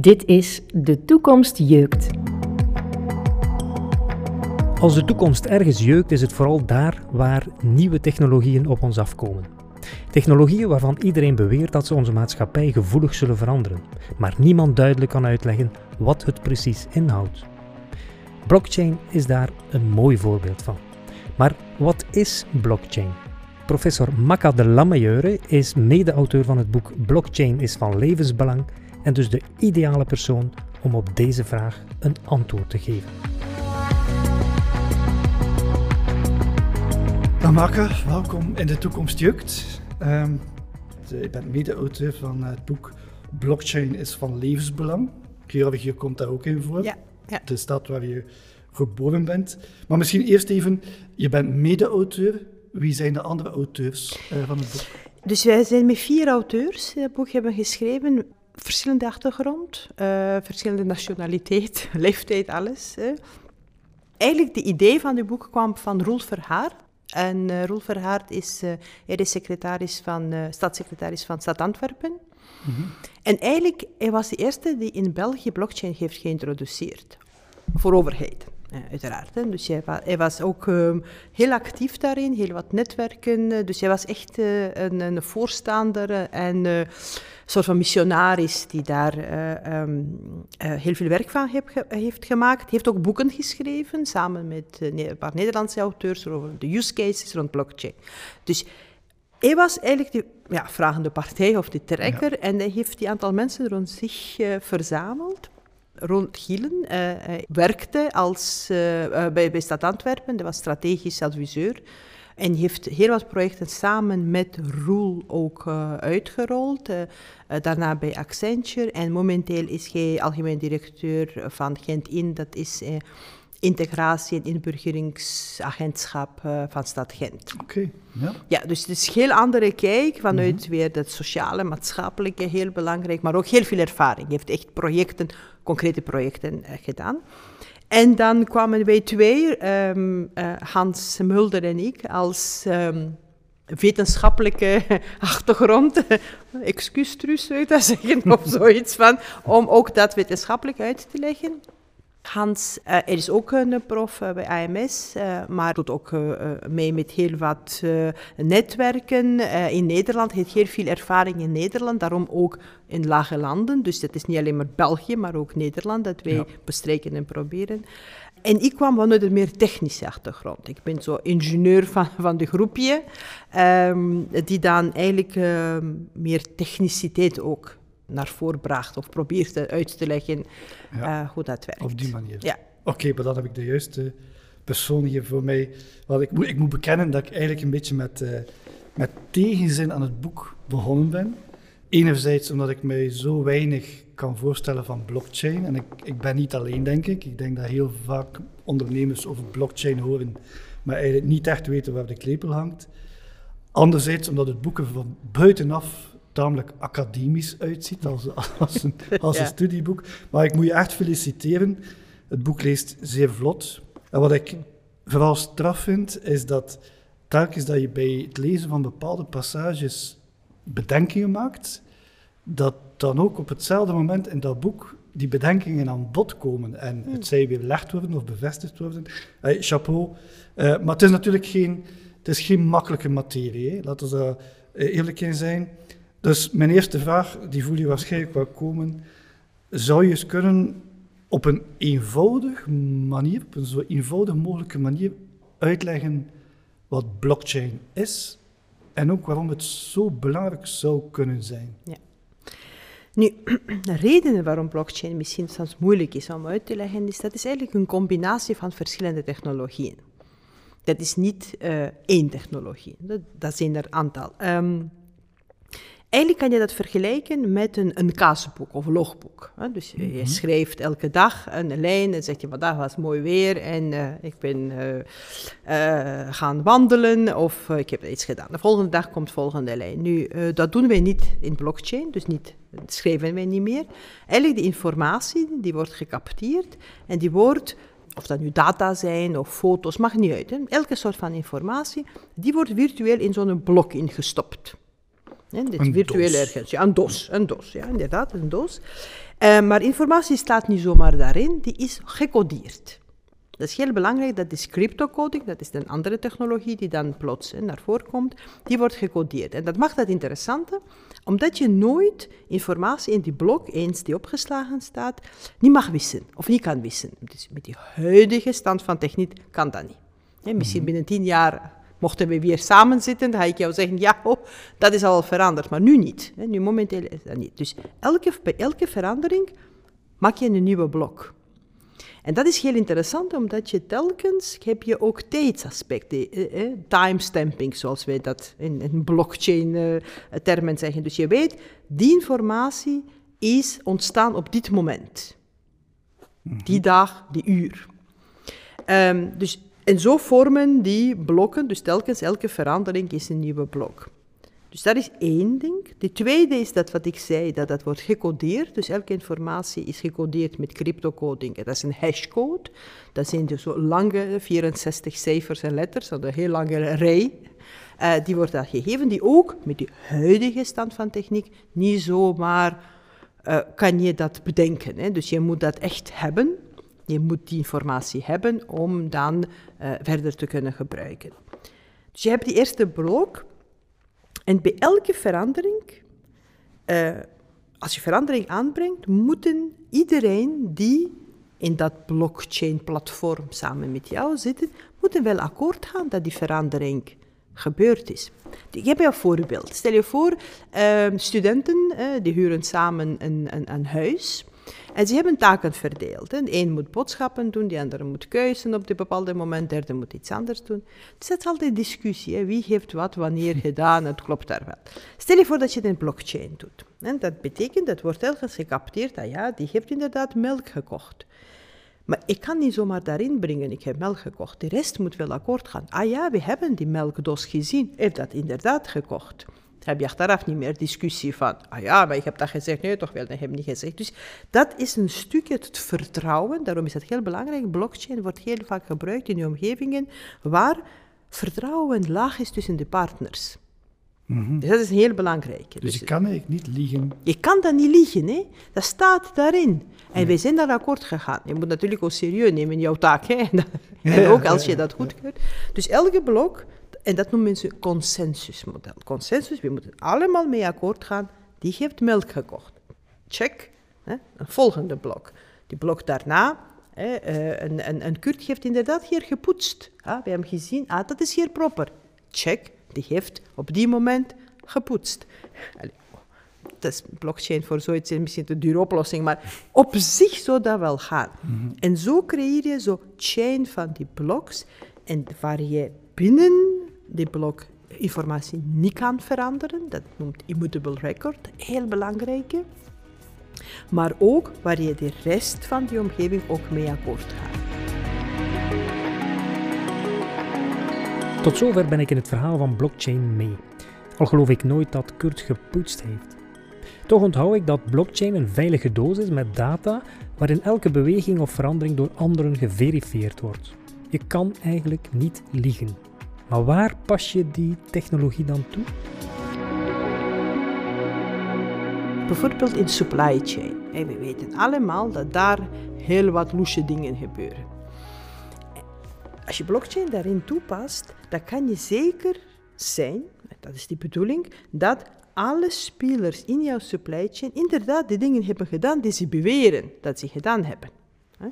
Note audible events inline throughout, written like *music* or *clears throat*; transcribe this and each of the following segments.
Dit is De Toekomst Jeukt. Als de toekomst ergens jeukt, is het vooral daar waar nieuwe technologieën op ons afkomen. Technologieën waarvan iedereen beweert dat ze onze maatschappij gevoelig zullen veranderen, maar niemand duidelijk kan uitleggen wat het precies inhoudt. Blockchain is daar een mooi voorbeeld van. Maar wat is blockchain? Professor Makka de Lammejeure is mede-auteur van het boek Blockchain is van levensbelang en dus de ideale persoon om op deze vraag een antwoord te geven. Dag Makka, welkom in de toekomst jukt. Ehm, ik ben mede-auteur van het boek Blockchain is van levensbelang. Georgië komt daar ook in voor. Ja, ja. De stad waar je geboren bent. Maar misschien eerst even, je bent mede-auteur. Wie zijn de andere auteurs eh, van het boek? Dus wij zijn met vier auteurs die het boek hebben geschreven. Verschillende achtergrond, eh, verschillende nationaliteit, *laughs* leeftijd, alles. Hè. Eigenlijk de idee van het boek kwam van Roel Verhaar. En uh, Roel Verhaar is, uh, hij is secretaris van, stadssecretaris van Stad Antwerpen. Mm-hmm. En eigenlijk, hij was de eerste die in België blockchain heeft geïntroduceerd. Voor overheid. Uiteraard. Hè. Dus hij, hij, was ook um, heel actief daarin, heel wat netwerken. Dus hij was echt uh, een, een, voorstander en uh, een soort van missionaris die daar uh, um, heel veel werk van heb, heeft gemaakt. Hij heeft ook boeken geschreven, samen met een paar Nederlandse auteurs over de use cases rond blockchain. Dus hij was eigenlijk de ja, vragende partij of de trekker ja. en hij heeft die aantal mensen rond zich verzameld. Ron Gielen uh, hij werkte als, uh, uh, bij, bij Stad Antwerpen, dat was strategisch adviseur. En heeft heel wat projecten samen met Roel ook uitgerold. daarna bij Accenture. En momenteel is hij algemeen directeur van Gent In. Dat is integratie- en inburgeringsagentschap uh, van Stad Gent. Oké, okay, ja. Ja, dus het is een heel andere kijk vanuit mm -hmm. weer dat sociale, maatschappelijke, heel belangrijk, maar ook heel veel ervaring. Hij heeft echt projecten, concrete projecten uh, gedaan. En dan kwamen wij twee, um, uh, Hans Mulder en ik, als um, wetenschappelijke *laughs* achtergrond, excuus Truus zou ik dat zeggen, *laughs* of zoiets van, om ook dat wetenschappelijk uit te leggen. Hans uh, er is ook een prof uh, bij AMS, uh, maar doet ook mee met heel wat netwerken in Nederland. Hij heeft heel veel ervaring in Nederland, daarom ook in lage landen. Dus het is niet alleen maar België, maar ook Nederland dat wij ja. bestrijken en proberen. En ik kwam vanuit een meer technische achtergrond. Ik ben zo ingenieur van, van de groepje, um, die dan eigenlijk um, meer techniciteit ook naar voren bracht of probeert uit te leggen ja, uh, hoe dat werkt. Op die manier. Ja. Oké, okay, maar dan heb ik de juiste persoon hier voor mij. Want ik moet, ik moet bekennen dat ik eigenlijk een beetje met, uh, met tegenzin aan het boek begonnen ben. Enerzijds omdat ik mij zo weinig kan voorstellen van blockchain. En ik, ik ben niet alleen, denk ik. Ik denk dat heel vaak ondernemers over blockchain horen, maar eigenlijk niet echt weten waar de klepel hangt. Anderzijds omdat het boek er van buitenaf tamelijk academisch uitziet als, *laughs* als, een, als ja. een studieboek. Maar ik moet je echt feliciteren. Het boek leest zeer vlot. En wat ik vooral straf vind, is dat telkens dat je bij het lezen van bepaalde passages bedenkingen maakt, dat dan ook op hetzelfde moment in dat boek die bedenkingen aan bod komen en het zij weer gelegd worden of bevestigd worden. Hey, chapeau. Uh, maar het is natuurlijk geen, het is geen makkelijke materie. Hè. Laten we daar eerlijk in zijn. Dus mijn eerste vraag, die voel je waarschijnlijk wel komen. Zou je eens kunnen op een eenvoudige manier, op een zo eenvoudig mogelijke manier uitleggen wat blockchain is en ook waarom het zo belangrijk zou kunnen zijn? Ja. Nu, *clears throat* de redenen waarom blockchain misschien soms moeilijk is om uit te leggen, is dat is eigenlijk een combinatie van verschillende technologieën. Dat is niet uh, één technologie, dat, zijn er aantal. Um, Eigenlijk kan je dat vergelijken met een, een kaasboek of logboek. Hè? Dus je, je schrijft elke dag een lijn en zegt je vandaag was mooi weer en uh, ik ben uh, uh, gaan wandelen of ik heb iets gedaan. De volgende dag komt de volgende lijn. Nu, dat doen wij niet in blockchain, dus niet, dat schrijven wij niet meer. Eigenlijk die informatie die wordt gecapteerd en die wordt of dat nu data zijn of foto's, mag niet uit. Hè? Elke soort van informatie, die wordt virtueel in zo'n blok ingestopt. Hè, dit Een virtuele DOS. ergens. Ja, een DOS. Een DOS, ja, inderdaad, een DOS. Eh, maar informatie staat niet zomaar daarin, die is gecodeerd. Dat is heel belangrijk, dat is cryptocoding, dat is een andere technologie die dan plots hè, naar voren komt, die wordt gecodeerd. En dat maakt het interessante, omdat je nooit informatie in die blok, eens die opgeslagen staat, niet mag wissen, of niet kan wissen. Dus met die huidige stand van techniek kan dat niet. Misschien binnen tien jaar mochten we weer samen zitten, dan ga ik jou zeggen, ja, oh, dat is al veranderd, maar nu niet. Hè, nu momenteel is dat niet. Dus elke, bij elke verandering maak je een nieuwe blok. En dat is heel interessant, omdat je telkens heb je ook tijdsaspecten, eh, eh, timestamping, zoals wij dat in, in blockchain-termen zeggen. Dus je weet, die informatie is ontstaan op dit moment. Die dag, die uur. Ehm, dus, en zo vormen die blokken, dus telkens elke verandering is een nieuwe blok. Dus dat is één ding. De tweede is dat wat ik zei, dat dat wordt gecodeerd. Dus elke informatie is gecodeerd met cryptocoding. Dat is een hashcode. Dat zijn dus zo lange 64 cijfers en letters, dat een heel lange rij. Eh, die wordt dan gegeven, die ook met de huidige stand van techniek niet zomaar eh, kan je dat bedenken. Hè. Dus je moet dat echt hebben. Je moet die informatie hebben om dan eh, verder te kunnen gebruiken. Dus je hebt die eerste blok. En bij elke verandering, eh, als je verandering aanbrengt, moeten iedereen die in dat blockchain-platform samen met jou zitten, moeten wel akkoord gaan dat die verandering gebeurd is. Ik heb een voorbeeld. Stel je voor, eh, studenten eh, die huren samen een, een, een huis. En ze hebben taken verdeeld. hè. De een moet boodschappen doen, de andere moet keuzen op een bepaalde moment, de derde moet iets anders doen. Dus dat is altijd discussie. Hè. Wie heeft wat wanneer *laughs* gedaan, het klopt daar wel. Stel je voor dat je het in blockchain doet. En dat betekent, dat wordt ergens gecapteerd, dat ja, die heeft inderdaad melk gekocht. Maar ik kan niet zomaar daarin brengen, ik heb melk gekocht. De rest moet wel akkoord gaan. Ah ja, we hebben die melkdos gezien. Heeft dat inderdaad gekocht? Heb je achteraf niet meer discussie van, ah ja, maar ik heb dat gezegd. Nee, toch wel, dat heb ik niet gezegd. Dus dat is een stukje het vertrouwen. Daarom is het heel belangrijk. Blockchain wordt heel vaak gebruikt in die omgevingen waar vertrouwen laag is tussen de partners. Dus dat is heel belangrijk. Dus je kan eigenlijk niet liegen. Je kan dat niet liegen, hè? dat staat daarin. En wij zijn daar akkoord gegaan. Je moet natuurlijk ook serieus nemen in jouw taak. Hè? *laughs* En, ook als je dat goedkeurt. Dus elke blok, dat noemen ze consensusmodel. Consensus, we moeten allemaal mee akkoord gaan. Die heeft melk gekocht. Check. Hè? Een volgende blok. Die blok daarna, hè, eh, een, een, een Kurt heeft inderdaad hier gepoetst. Ah, we hebben gezien, ah, dat is hier proper. Check. Die heeft op die moment gepoetst. Allee, dat is blockchain voor zoiets is misschien een dure oplossing, maar op zich zou dat wel gaan. En zo creëer je zo chain van die bloks, en waar je binnen die blok informatie niet kan veranderen, dat noemt immutable record, heel belangrijke. Maar ook waar je de rest van die omgeving ook mee akkoord gaat. Tot zover ben ik in het verhaal van blockchain mee. Al geloof ik nooit dat Kurt gepoetst heeft. Toch onthoud ik dat blockchain een veilige doos is met data waarin elke beweging of verandering door anderen geverifieerd wordt. Je kan eigenlijk niet liegen. Maar waar pas je die technologie dan toe? Bijvoorbeeld in supply chain. En we weten allemaal dat daar heel wat loesje dingen gebeuren. Als je blockchain daarin toepast, dan kan je zeker zijn, dat is die bedoeling, dat alle spelers in jouw supply chain inderdaad de dingen hebben gedaan die ze beweren dat ze gedaan hebben. Hè.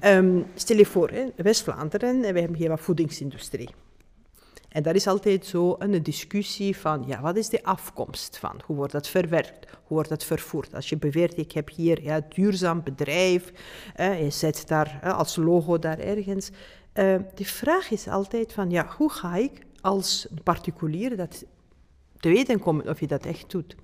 Ehm, stel je voor, hè, West-Vlaanderen, en we hebben hier wat voedingsindustrie. En daar is altijd zo een discussie van, ja, wat is de afkomst van? Hoe wordt dat verwerkt? Hoe wordt dat vervoerd? Als je beweert, ik heb hier ja, duurzaam bedrijf, eh, je zet daar als logo daar ergens. Eh, de vraag is altijd van, ja, hoe ga ik als particulier dat te weten komen of je dat echt doet?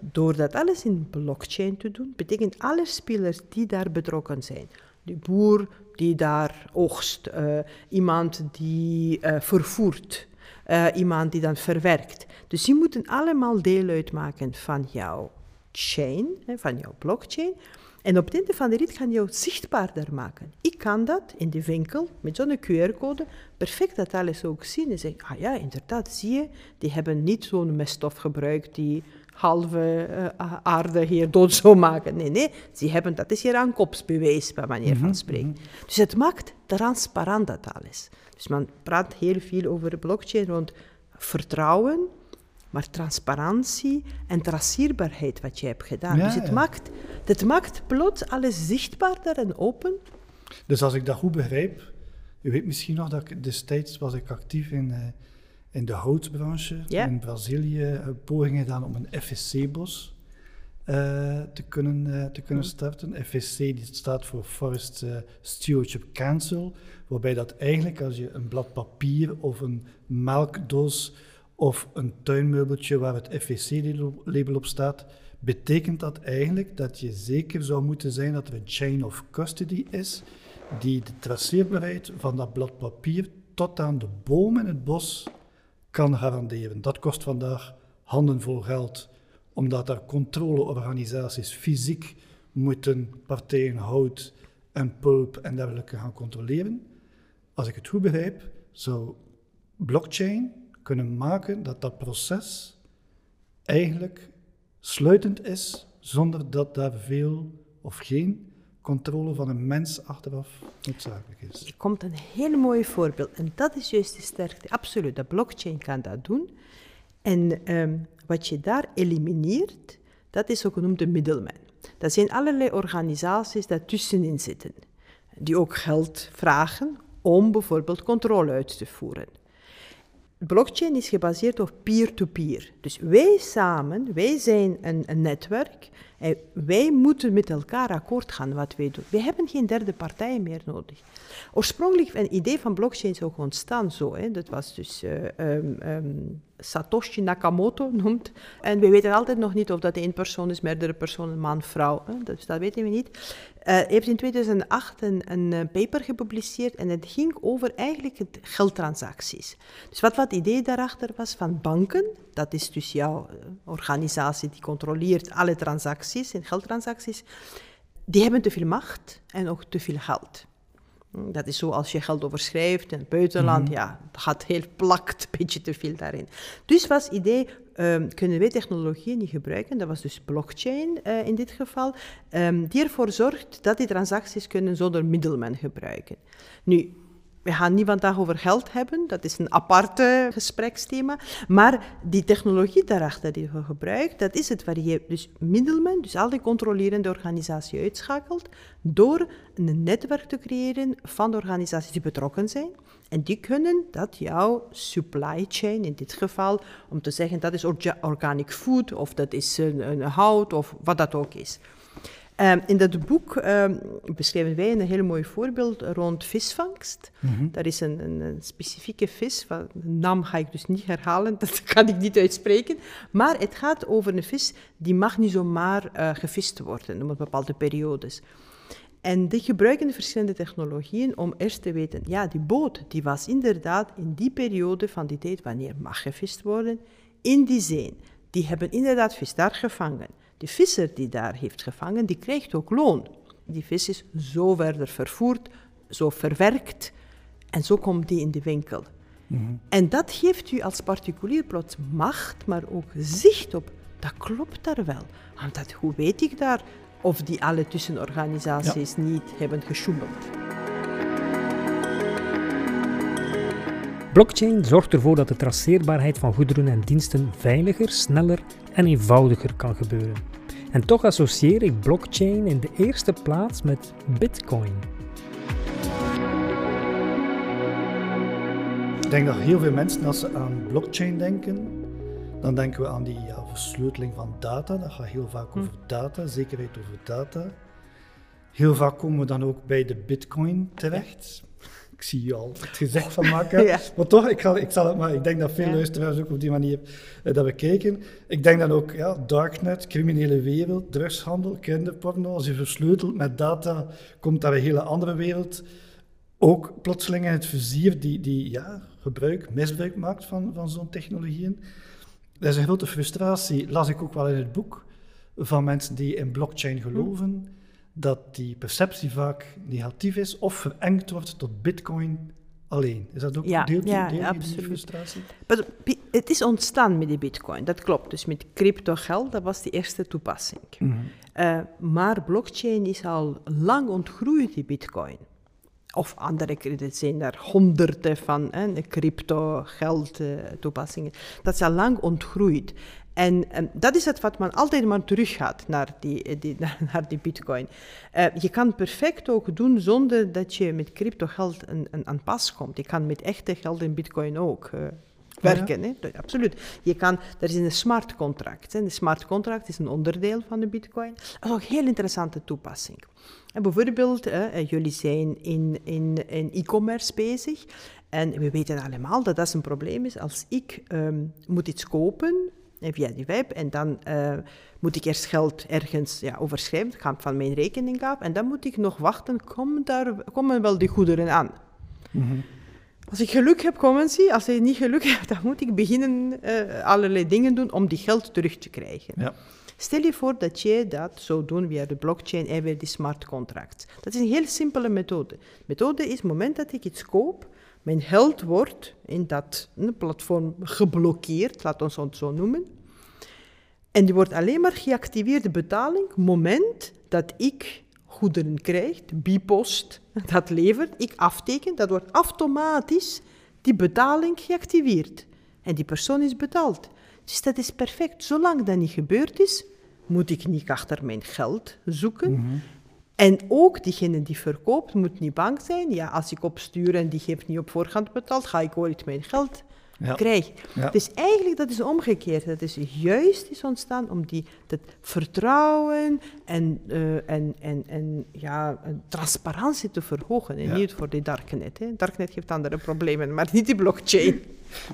Door dat alles in blockchain te doen, betekent alle spelers die daar betrokken zijn, de boer die daar oogst, eh, iemand die eh, vervoert, eh, iemand die dan verwerkt. Dus die moeten allemaal deel uitmaken van jouw chain, van jouw blockchain. En op het einde van de rit gaan jou zichtbaarder maken. Ik kan dat in de winkel met zo'n QR-code perfect dat alles ook zien. En zeggen, ah ja, inderdaad, zie je, die hebben niet zo'n meststof gebruikt die halve uh, aarde hier dood zou maken. Nee, nee, ze hebben, dat is hier een kopsbewijs, bij manier van mhm, spreken. Mhm. Dus het maakt transparant dat alles. Dus men praat heel veel over de blockchain rond vertrouwen, maar transparantie en traceerbaarheid wat je hebt gedaan. dus het, maakt, het maakt plots alles zichtbaarder en open. Dus als ik dat goed begrijp, je weet misschien nog dat ik destijds was ik actief in, uh, in de houtbranche in Brazilië, uh, pogingen gedaan om een FSC-bos uh, te, kunnen, te kunnen starten. FSC die staat voor Forest Stewardship Council, waarbij dat eigenlijk als je een blad papier of een melkdoos of een tuinmeubeltje waar het FVC-label op staat, betekent dat eigenlijk dat je zeker zou moeten zijn dat er een chain of custody is die de traceerbaarheid van dat blad papier tot aan de boom in het bos kan garanderen. Dat kost vandaag handenvol geld, omdat er controleorganisaties fysiek moeten partijen hout en pulp en dergelijke gaan controleren. Als ik het goed begrijp, zou blockchain kunnen maken dat dat proces eigenlijk sluitend is, zonder dat daar veel of geen controle van een mens achteraf noodzakelijk is. Er komt een heel mooi voorbeeld. En dat is juist de sterkte. Absoluut, de blockchain kan dat doen. En ehm, wat je daar elimineert, dat is ook genoemd de middelman. Dat zijn allerlei organisaties die tussenin zitten, die ook geld vragen om bijvoorbeeld controle uit te voeren. Blockchain is gebaseerd op peer-to-peer. Dus wij samen, wij zijn een, een, netwerk wij moeten met elkaar akkoord gaan wat wij doen. We hebben geen derde partij meer nodig. Oorspronkelijk een idee van blockchain ook ontstaan zo. Hè. Dat was dus uh, um, Satoshi Nakamoto noemt. En we weten altijd nog niet of dat één persoon is, meerdere personen, man, vrouw. Hè. Dus dat weten we niet. Uh, heeft in 2008 een, eh, paper gepubliceerd en het ging over eigenlijk het geldtransacties. Dus wat wat idee daarachter was van banken, dat is dus jouw eh, organisatie die controleert alle transacties en geldtransacties, die hebben te veel macht en ook te veel geld. Dat is zo als je geld overschrijft in het buitenland, mm ja, dat gaat heel plakt, een beetje te veel daarin. Dus was het idee, um, kunnen wij technologieën niet gebruiken, dat was dus blockchain uh, in dit geval, um, die ervoor zorgt dat die transacties kunnen zonder middelman gebruiken. Nu, we gaan niet vandaag over geld hebben, dat is een aparte gespreksthema. Maar die technologie daarachter die we gebruiken, dat is het waar je dus middelmen, dus al die controlerende organisatie uitschakelt, door een netwerk te creëren van de organisaties die betrokken zijn. En die kunnen dat jouw supply chain, in dit geval, om te zeggen dat is organic food of dat is een, een hout of wat dat ook is. Um, in dat boek um, beschrijven wij een heel mooi voorbeeld rond visvangst. Mm Dat is een, een, een, specifieke vis, de naam ga ik dus niet herhalen, *laughs* dat kan ik niet uitspreken. Maar het gaat over een vis die mag niet zomaar uh, gevist worden op bepaalde periodes. En die gebruiken verschillende technologieën om eerst te weten, ja, die boot die was inderdaad in die periode van die tijd, wanneer mag gevist worden, in die zee. Die hebben inderdaad vis daar gevangen. De visser die daar heeft gevangen, die krijgt ook loon. Die vis is zo verder vervoerd, zo verwerkt en zo komt die in de winkel. Mhm. En dat geeft u als particulier plots macht, maar ook zicht op, dat klopt daar wel. Want dat, hoe weet ik daar of die alle tussenorganisaties niet hebben gesjoemeld? Blockchain zorgt ervoor dat de traceerbaarheid van goederen en diensten veiliger, sneller en eenvoudiger kan gebeuren. En toch associeer ik blockchain in de eerste plaats met Bitcoin. Ik denk dat heel veel mensen, als ze aan blockchain denken, dan denken we aan die ja, versleuteling van data. Dat gaat heel vaak over hm. data, zekerheid over data. Heel vaak komen we dan ook bij de Bitcoin terecht ik zie je al het gezicht van maken. *laughs* Maar toch, ik, ga, ik, zal het maar, ik denk dat veel luisteraars ook op die manier uh, dat bekijken. Ik denk dan ook, ja, darknet, criminele wereld, drugshandel, kinderporno. Als je versleutelt met data, komt daar een hele andere wereld. Ook plotseling in het vizier die, die ja, gebruik, misbruik maakt van, van zo'n technologieën. Dat is een grote frustratie, las ik ook wel in het boek. van mensen die in blockchain geloven, dat die perceptie vaak negatief is of verengd wordt tot bitcoin alleen. Is dat ook Ja, ja, deel je absoluut. die frustratie? Maar Het is ontstaan met die bitcoin, dat klopt. Dus met crypto geld, dat was de eerste toepassing. Eh, maar blockchain is al lang ontgroeid, die bitcoin. Of andere, er zijn er honderden van hè, crypto geld eh, toepassingen. Dat is al lang ontgroeid. En eh, dat is het wat men altijd maar teruggaat naar die, eh, die, *laughs* naar die bitcoin. Eh, je kan perfect ook doen zonder dat je met crypto geld een, een, aan pas komt. Je kan met echte geld in bitcoin ook eh, werken. Hè? Absoluut. Je kan, er is een smart contract. Hè? De smart contract is een onderdeel van de bitcoin. Dat is ook een heel interessante toepassing. En bijvoorbeeld, hè, jullie zijn in, in, in e-commerce bezig. En we weten allemaal dat dat een probleem is. Als ik ehm, moet iets kopen via die web en dan eh, moet ik eerst geld ergens ja, overschrijven, het gaat van mijn rekening af. En dan moet ik nog wachten, komen, daar, komen wel die goederen aan? Als ik geluk heb, komen ze. Als ik niet geluk heb, dan moet ik beginnen eh, allerlei dingen doen om die geld terug te krijgen. Ja. Stel je voor dat je dat zou doen via de blockchain en via die smart contracts. Dat is een heel simpele methode. De methode is, op het moment dat ik iets koop, mijn geld wordt in dat platform geblokkeerd, laat ons het zo noemen. En die wordt alleen maar geactiveerd, de betaling, moment dat ik goederen krijg, bipost, *laughs* dat levert, ik afteken, dat wordt automatisch die betaling geactiveerd. En die persoon is betaald. Dus dat is perfect. Zolang dat niet gebeurd is, moet ik niet achter mijn geld zoeken. En ook diegene die verkoopt moet niet bang zijn. Ja, als ik opstuur en die heeft niet op voorhand betaald, ga ik ooit mijn geld Ja. krijgen. Ja. Dus eigenlijk dat is omgekeerd. Dat is juist is ontstaan om die, dat vertrouwen en, eh, en, en, en ja, transparantie te verhogen. En Ja. niet voor die darknet. Hè. Darknet heeft andere problemen, maar niet die blockchain.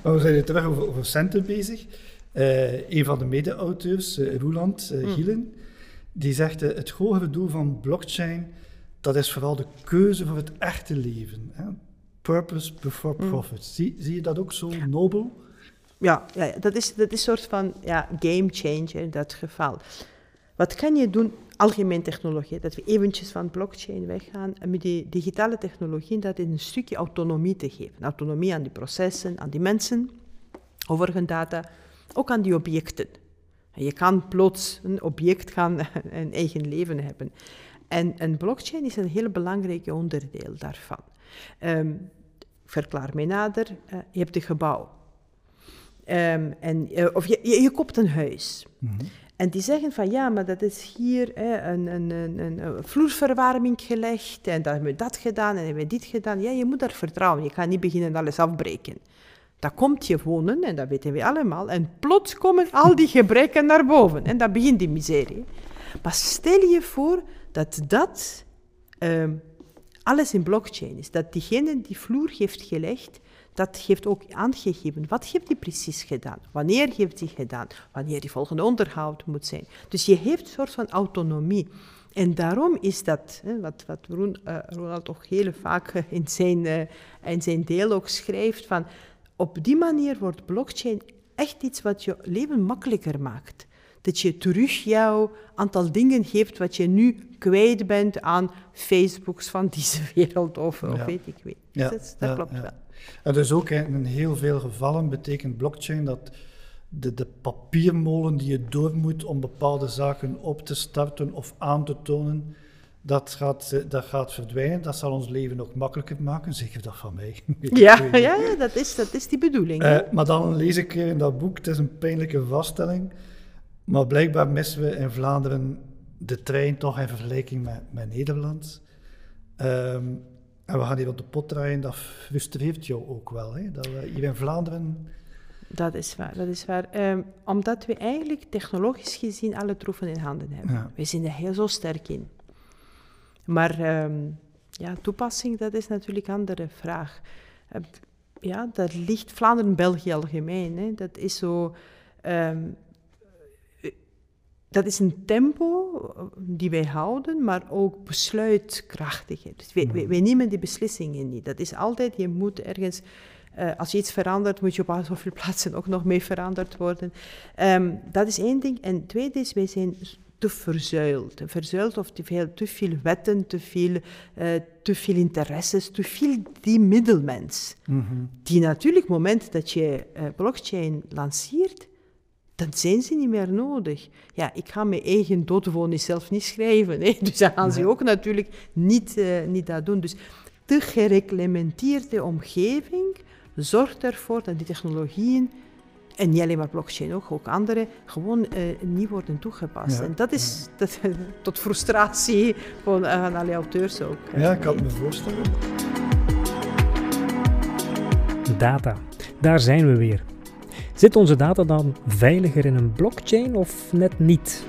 Maar we zijn hier terug over, over centen bezig. Eh, een van de mede-auteurs, eh, Roeland Mm. Die zegt eh, het hogere doel van blockchain, dat is vooral de keuze voor het echte leven. Hè? Purpose before Mm. profit. Zie, zie je dat ook zo nobel? Ja, ja dat is, dat is een soort van ja, game changer in dat geval. Wat kan je doen, algemeen technologie, dat we eventjes van blockchain weggaan en met die digitale technologie dat is een stukje autonomie te geven. Autonomie aan die processen, aan die mensen, over hun data, ook aan die objecten. Je kan plots een object gaan *laughs* een eigen leven hebben. En een blockchain is een heel belangrijk onderdeel daarvan. Ehm, verklaar mij nader, eh, je hebt een gebouw. Ehm, en, eh, of je, je, je koopt een huis. En die zeggen van ja, maar dat is hier hè, een, een, een, een, een vloerverwarming gelegd en dan hebben we dat gedaan en hebben we dit gedaan. Ja, je moet daar vertrouwen. Je kan niet beginnen alles afbreken. Dat komt je wonen en dat weten we allemaal. En plots komen al die gebreken naar boven en dan begint die miserie. Maar stel je voor dat dat ehm, alles in blockchain is. Dat diegene die vloer heeft gelegd, dat heeft ook aangegeven. Wat heeft hij precies gedaan? Wanneer heeft hij gedaan? Wanneer die volgende onderhoud moet zijn. Dus je heeft een soort van autonomie. En daarom is dat, wat, wat eh, Ronald ook heel vaak eh, in zijn, eh, in zijn deel ook schrijft, van op die manier wordt blockchain echt iets wat je leven makkelijker maakt. Dat je terug jouw aantal dingen geeft wat je nu kwijt bent aan Facebooks van deze *laughs* wereld of, of Ja. weet ik wie. Ja, Dus dat, dat ja, klopt wel. En dus ook in heel veel gevallen betekent blockchain dat de, de papiermolen die je door moet om bepaalde zaken op te starten of aan te tonen, dat gaat, eh, dat gaat verdwijnen. Dat zal ons leven nog makkelijker maken, zeker dat van mij. *laughs* Ja, ja, dat, is, dat is die bedoeling. Eh, maar dan lees ik in dat boek, het is een pijnlijke vaststelling, maar blijkbaar missen we in Vlaanderen de trein toch in vergelijking met, met Nederland. Ehm, en we gaan hier op de pot draaien, dat frustreert jou ook wel, hè? dat we hier in Vlaanderen... Dat is waar, dat is waar. Ehm, omdat we eigenlijk technologisch gezien alle troeven in handen hebben. Ja. We zijn er heel zo sterk in. Maar ehm, ja, toepassing, dat is natuurlijk een andere vraag. Ja, dat ligt Vlaanderen-België algemeen. Hè. Dat is zo... ehm, eh, dat is een tempo eh, die wij houden, maar ook besluitkrachtigheid. Dus wij, wij, wij nemen die beslissingen niet. Dat is altijd, je moet ergens... eh, als je iets verandert, moet je op zoveel *laughs* plaatsen ook nog mee veranderd worden. Ehm, dat is één ding. En tweede is, wij zijn te verzuild. Verzuild of te veel, te veel wetten, te veel, uh, te veel interesses, te veel die middelmens. Die natuurlijk, op het moment dat je uh, blockchain lanceert, dan zijn ze niet meer nodig. Ja, ik ga mijn eigen doodvonnis zelf niet schrijven. Hè? *laughs* Dus dan gaan ze ook natuurlijk niet, uh, niet dat doen. Dus de gereglementeerde omgeving zorgt ervoor dat die technologieën en niet alleen maar blockchain, ook, ook andere, gewoon uh, niet worden toegepast. en dat is dat, *laughs* tot frustratie van, uh, van alle auteurs ook. Ja, ik kan het me voorstellen. Data, daar zijn we weer. Zit onze data dan veiliger in een blockchain of net niet?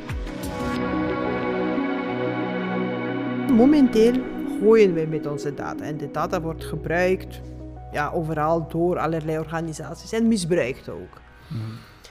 Momenteel gooien wij met onze data en de data wordt gebruikt ja, overal door allerlei organisaties en misbruikt ook.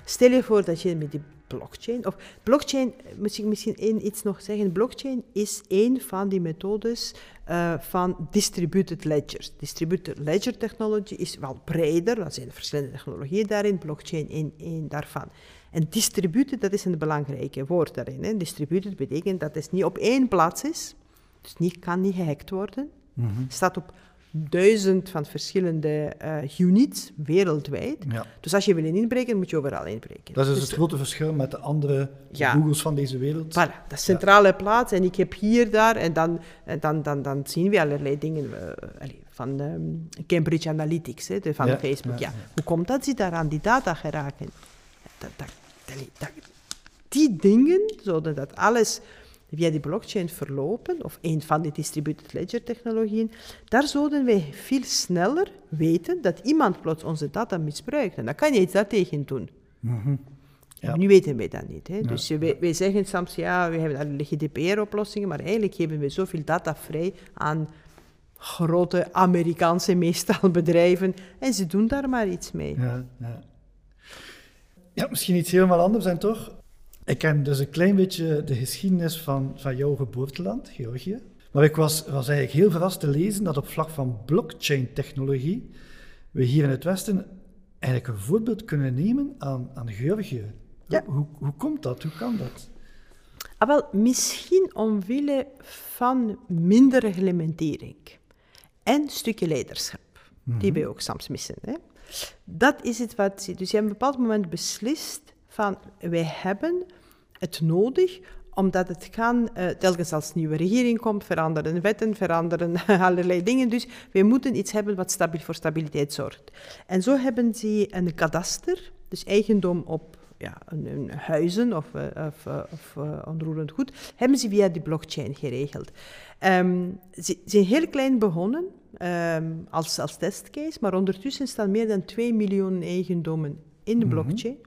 Stel je voor dat je met die blockchain, of blockchain, moet ik misschien één iets nog zeggen, blockchain is één van die methodes uh, van distributed ledgers. Distributed ledger technology is wel breder, er zijn verschillende technologieën daarin, blockchain één, één daarvan. En distributed, dat is een belangrijke woord daarin. Hè. Distributed betekent dat het niet op één plaats is, dus niet, kan niet gehackt worden. Mm -hmm. staat op duizend van verschillende uh, units wereldwijd. Ja. Dus als je wil inbreken, moet je overal inbreken. Dat is dus het grote verschil met de andere ja. Googles van deze wereld. Voilà, dat centrale ja. plaats en ik heb hier, daar en dan, en dan, dan, dan zien we allerlei dingen uh, van um, Cambridge Analytics, hè, de, van Facebook. Ja. Hoe komt dat ze daar aan die data geraken? Dat, dat, dat, die dingen, zodat dat alles via die blockchain verlopen, of een van die distributed ledger technologieën, daar zouden wij veel sneller weten dat iemand plots onze data misbruikt. En dan kan je iets daartegen doen. Mm -hmm. ja. Nu weten wij dat niet. Hè? Ja. Dus wij, wij, zeggen soms, ja, we hebben GDPR-oplossingen, maar eigenlijk geven we zoveel data vrij aan grote Amerikaanse meestal *laughs* bedrijven en ze doen daar maar iets mee. Ja, ja. ja misschien iets helemaal anders en toch ik ken dus een klein beetje de geschiedenis van, van jouw geboorteland, Georgië. Maar ik was, was eigenlijk heel verrast te lezen dat op vlak van blockchain-technologie we hier in het Westen eigenlijk een voorbeeld kunnen nemen aan, aan Georgië. Ja. Hoe, hoe komt dat? Hoe kan dat? Ah, wel, misschien omwille van minder reglementering en een stukje leiderschap, mm -hmm. die we ook soms missen. Hè? Dat is het wat. Dus je hebt op een bepaald moment beslist van wij hebben het nodig omdat het kan, uh, telkens als nieuwe regering komt, veranderen wetten, veranderen *laughs* allerlei dingen. Dus wij moeten iets hebben wat stabiel voor stabiliteit zorgt. En zo hebben ze een kadaster, dus eigendom op ja, een, een huizen of, uh, of, uh, of onroerend goed, hebben ze via die blockchain geregeld. Um, ze zijn heel klein begonnen um, als, als testcase, maar ondertussen staan meer dan 2 miljoen eigendommen in de mhm. blockchain.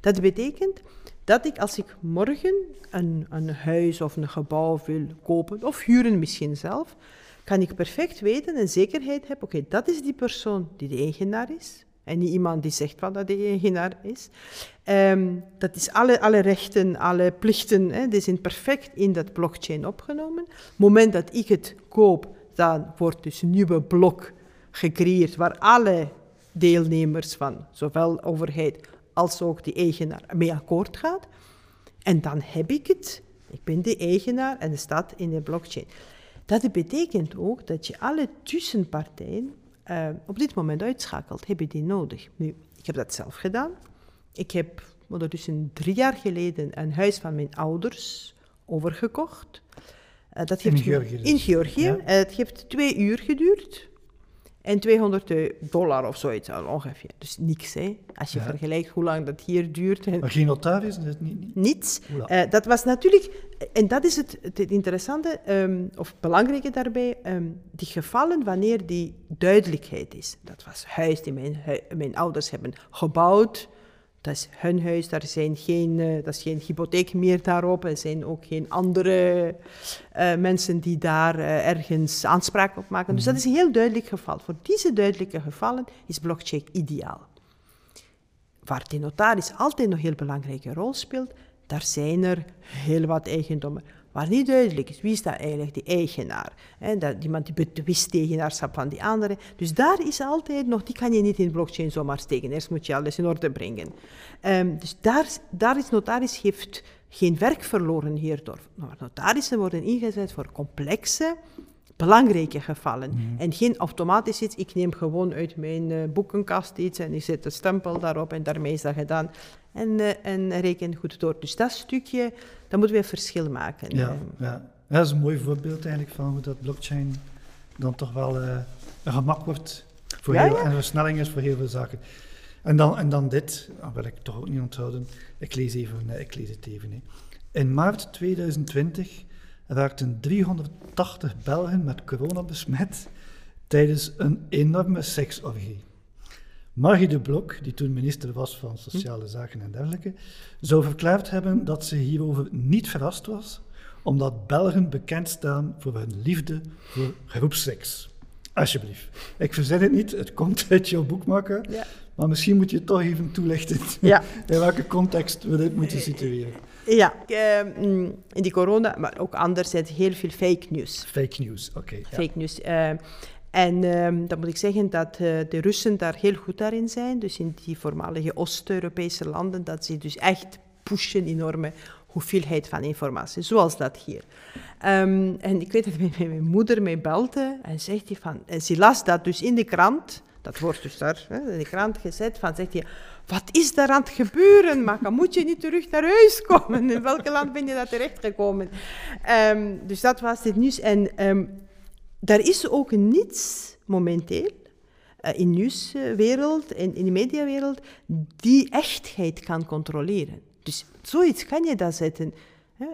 Dat betekent dat ik als ik morgen een, een huis of een gebouw wil kopen, of huren misschien zelf, kan ik perfect weten en zekerheid hebben, oké, dat is die persoon die de eigenaar is. En niet iemand die zegt wat dat de eigenaar is. Um, dat is alle, alle rechten, alle plichten, hè, die zijn perfect in dat blockchain opgenomen. Op het moment dat ik het koop, dan wordt dus een nieuwe blok gecreëerd waar alle deelnemers van, zowel overheid als ook die eigenaar mee akkoord gaat. En dan heb ik het. Ik ben de eigenaar en het staat in de blockchain. Dat betekent ook dat je alle tussenpartijen uh, op dit moment uitschakelt. Heb je die nodig? Nu, ik heb dat zelf gedaan. Ik heb ondertussen drie jaar geleden een huis van mijn ouders overgekocht. Uh, dat heeft in Georgië? In Georgië. Ja. Uh, het heeft twee uur geduurd. En 200 dollar of zoiets ongeveer. Dus niks, hè. Als je vergelijkt hoe lang dat hier duurt. Maar geen notaris? Niet, niet. Niets. Uh, dat was natuurlijk... En dat is het, het interessante, um, of belangrijke daarbij, um, die gevallen wanneer die duidelijkheid is. Dat was huis die mijn, mijn ouders hebben gebouwd, dat is hun huis, daar zijn geen, uh, dat is geen hypotheek meer daarop. Er zijn ook geen andere uh, mensen die daar uh, ergens aanspraak op maken. Dus dat is een heel duidelijk geval. Voor deze duidelijke gevallen is blockchain ideaal. Waar de notaris altijd nog een heel belangrijke rol speelt, daar zijn er heel wat eigendommen waar niet duidelijk is wie is dat eigenlijk, die eigenaar. Hè, dat, iemand die betwist eigenaarschap van die andere. Dus daar is altijd nog, die kan je niet in blockchain zomaar steken. Eerst moet je alles in orde brengen. Um, dus daar, daar is notaris heeft, geen werk verloren hierdoor. Maar notarissen worden ingezet voor complexe, belangrijke gevallen. Mhm. En geen automatisch iets, ik neem gewoon uit mijn eh, boekenkast iets en ik zet de stempel daarop en daarmee is dat gedaan. En, eh, en reken goed door. Dus dat stukje, dat moeten we een verschil maken. Ja, Eh, ja. Dat is een mooi voorbeeld eigenlijk van hoe dat blockchain dan toch wel een gemak wordt voor Ja, heel, ja. en een versnelling is voor heel veel zaken. En dan, en dan dit, dat wil ik toch ook niet onthouden. Ik lees, even, ik lees het even. hè. In maart 2020 raakten 380 Belgen met corona besmet tijdens een enorme seksorgie. Margie de Blok, die toen minister was van Sociale Zaken en dergelijke, zou verklaard hebben dat ze hierover niet verrast was, omdat Belgen bekend staan voor hun liefde voor groepseks. Alsjeblieft. Ik verzin het niet, het komt uit jouw boekmaker, Ja. maar misschien moet je toch even toelichten Ja. *laughs* in welke context we dit moeten situeren. Ja, eh, mm, in die corona, maar ook anderzijds heel veel fake news. Fake news, oké. ja. Fake news. eh, en ehm, dan moet ik zeggen dat eh, de Russen daar heel goed daarin zijn. Dus in die voormalige Oost-Europese landen, dat ze dus echt pushen enorme hoeveelheid van informatie, zoals dat hier. Ehm, en ik weet dat mijn, mijn moeder mij belde en zegt die van, en ze las dat dus in de krant, dat wordt dus daar hè, in de krant gezet, van zegt hij, wat is daar aan het gebeuren? Maar moet je niet terug naar huis komen? In welk land ben je daar terechtgekomen? Ehm dus dat was het nieuws. En ehm, daar is ook niets momenteel eh, in de nieuwswereld en in de mediawereld die echtheid kan controleren. Dus zoiets kan je daar zetten.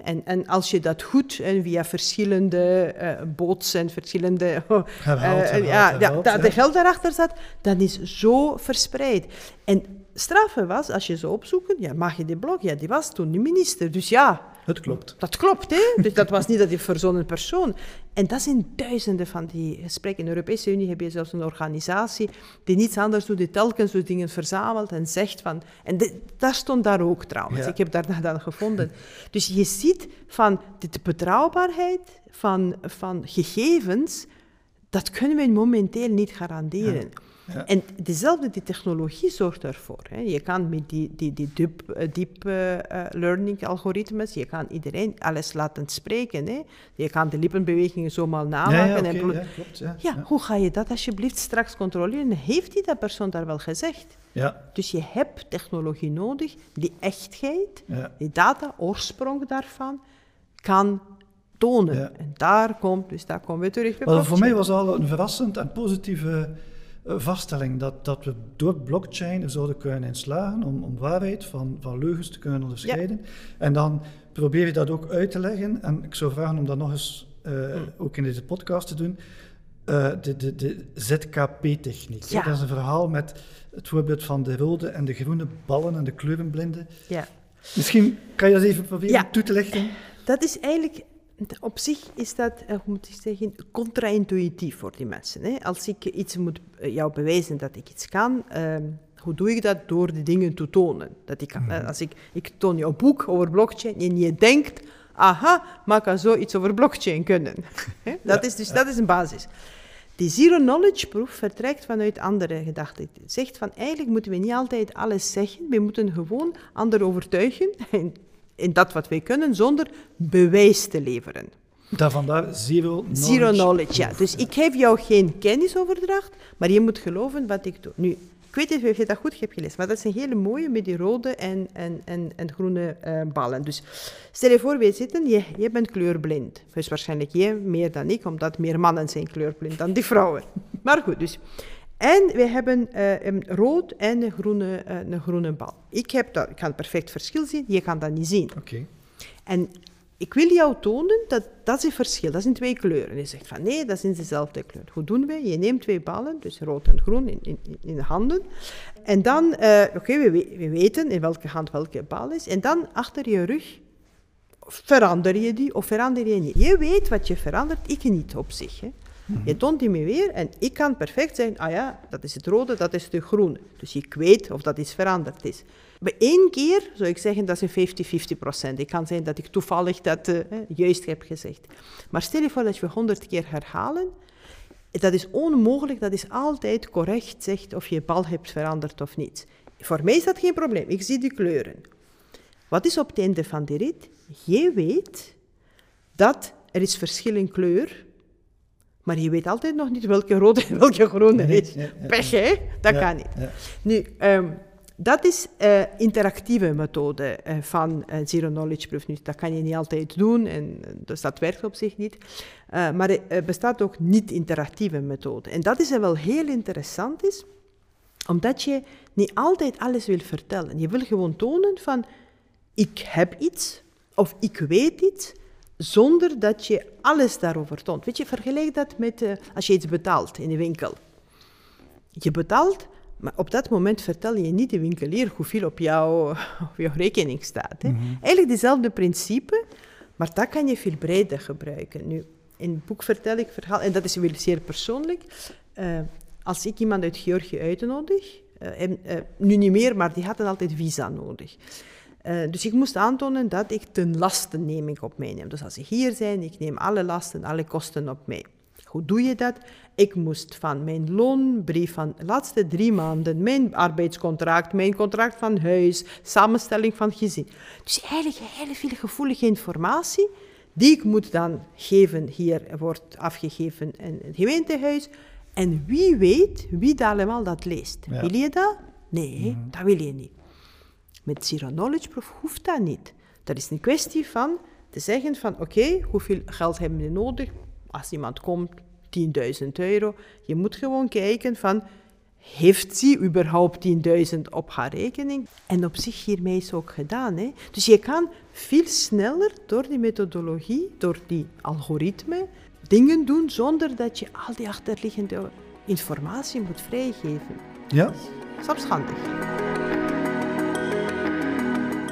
En, en als je dat goed en via verschillende eh bots en verschillende *laughs* Herhaald, herhaald, ja, ja, ja. dat de geld daarachter zat, dan is zo verspreid. En straffe was, als je ze opzoeken, ja, mag je die blog, ja, die was toen de minister. Dus ja, Het klopt. dat klopt, hè? Dus dat was niet dat die verzonnen persoon. En dat zijn duizenden van die gesprekken. In de Europese Unie heb je zelfs een organisatie die niets anders doet, die telkens zo dingen verzamelt en zegt van... En dit- daar stond daar ook trouwens. Ja. Ik heb daar dan gevonden. Dus je ziet van de betrouwbaarheid van, van gegevens, dat kunnen we momenteel niet garanderen. Ja. En dezelfde die technologie zorgt ervoor. Hè. Je kan met die, die, die deep, eh, deep eh, eh, learning algoritmes, je kan iedereen alles laten spreken. Hè. Je kan de lippenbewegingen zomaar namaken. ja, ja, klopt. Ja, ja, hoe ga je dat alsjeblieft straks controleren? Heeft die dat persoon daar wel gezegd? ja, Dus je hebt technologie nodig die echtheid, die data, oorsprong daarvan, kan tonen. En daar komt, dus daar komen we terug bij voor mij was al een verrassend en positieve vaststelling dat, dat we door blockchain er zouden kunnen in slagen om, om waarheid van, van leugens te kunnen onderscheiden. En dan probeer je dat ook uit te leggen. En ik zou vragen om dat nog eens eh, Mm. ook in deze podcast te doen. Eh, de, de, de ZKP-techniek. Ja. Dat is een verhaal met het voorbeeld van de rode en de groene ballen en de kleurenblinden. Ja. Misschien kan je dat even proberen Ja. toe te lichten. Dat is eigenlijk, op zich is dat, eh, hoe moet ik zeggen, contra-intuïtief voor die mensen. Hè? Als ik iets moet eh, jou bewijzen dat ik iets kan, ehm, hoe doe ik dat? Door de dingen te tonen. Dat ik, kan. Eh, Als ik, ik toon jou een boek over blockchain en je denkt, aha, maar ik kan zoiets over blockchain kunnen. *laughs* Dat, is dus, dat is een basis. Die zero-knowledge proof vertrekt vanuit andere gedachten. Het zegt van, eigenlijk moeten we niet altijd alles zeggen. We moeten gewoon anderen overtuigen *laughs* in dat wat wij kunnen, zonder bewijs te leveren. Daar vandaar zero knowledge. Zero knowledge, ja. Dus ik geef jou geen kennisoverdracht, maar je moet geloven wat ik doe. Nu, ik weet niet of je dat goed hebt gelezen, maar dat is een hele mooie met die rode en, en, en, en groene eh, ballen. Dus stel je voor, wij zitten, je, je bent kleurblind. Dus waarschijnlijk jij meer dan ik, omdat meer mannen zijn kleurblind dan die vrouwen. Maar goed, dus... En we hebben eh, een rood en een groene, eh, een groene bal. Ik, heb dat, ik kan het perfect verschil zien, je kan dat niet zien. Oké. En ik wil jou tonen dat dat is een verschil, dat zijn twee kleuren. Je zegt van nee, dat zijn dezelfde kleur. Hoe doen we? Je neemt twee ballen, dus rood en groen, in, in, in de handen. En dan, eh, oké, we, we- we weten in welke hand welke bal is. En dan achter je rug verander je die of verander je niet. Je weet wat je verandert, ik niet op zich. Hè. Je toont die me weer en ik kan perfect zeggen, ah ja, dat is het rode, dat is de groene. Dus ik weet of dat iets veranderd is. Bij één keer zou ik zeggen, dat is een 50-50 procent. Ik kan zeggen dat ik toevallig dat eh, juist heb gezegd. Maar stel je voor dat we 100 keer herhalen, dat is onmogelijk, dat is altijd correct zegt of je bal hebt veranderd of niet. Voor mij is dat geen probleem, ik zie die kleuren. Wat is op het einde van de rit? Je weet dat er is verschil in kleur, maar je weet altijd nog niet welke rode en welke groene Nee, is. Pech, hè? Dat kan niet. Nu, ehm, dat is eh interactieve methode eh, van eh, zero knowledge proof. Nu, dat kan je niet altijd doen, en, dus dat werkt op zich niet. Maar er bestaat ook niet-interactieve methode. En dat is wel heel interessant is, omdat je niet altijd alles wil vertellen. Je wil gewoon tonen van, ik heb iets, of ik weet iets, zonder dat je alles daarover toont. Weet je, vergelijk dat met eh, als je iets betaalt in de winkel. Je betaalt, maar op dat moment vertel je niet de winkelier hoeveel op, jou, *laughs* op jouw rekening staat. Hè. Eigenlijk dezelfde principe, maar dat kan je veel breder gebruiken. Nu, in het boek vertel ik verhaal, en dat is wel zeer persoonlijk. eh, als ik iemand uit Georgië uitnodig, eh, en, nu niet meer, maar die hadden altijd visa nodig. Eh, dus ik moest aantonen dat ik ten ik op mij neem. Dus als ik hier zijn, ik neem alle lasten, alle kosten op mij. Hoe doe je dat? Ik moest van mijn loonbrief van de laatste drie maanden, mijn arbeidscontract, mijn contract van huis, samenstelling van gezin. Dus eigenlijk heel veel gevoelige informatie die ik moet dan geven. Hier wordt afgegeven in het gemeentehuis. En wie weet wie dat allemaal dat leest. Ja. Wil je dat? Nee, dat wil je niet. Met Zero Knowledge Proof hoeft dat niet. Dat is een kwestie van te zeggen van oké, hoeveel geld hebben we nodig? Als iemand komt, 10.000 euro. Je moet gewoon kijken van heeft ze überhaupt 10.000 op haar rekening? En op zich hiermee is ook gedaan. Hè? Dus je kan veel sneller door die methodologie, door die algoritme, dingen doen zonder dat je al die achterliggende informatie moet vrijgeven. Ja? Dat is.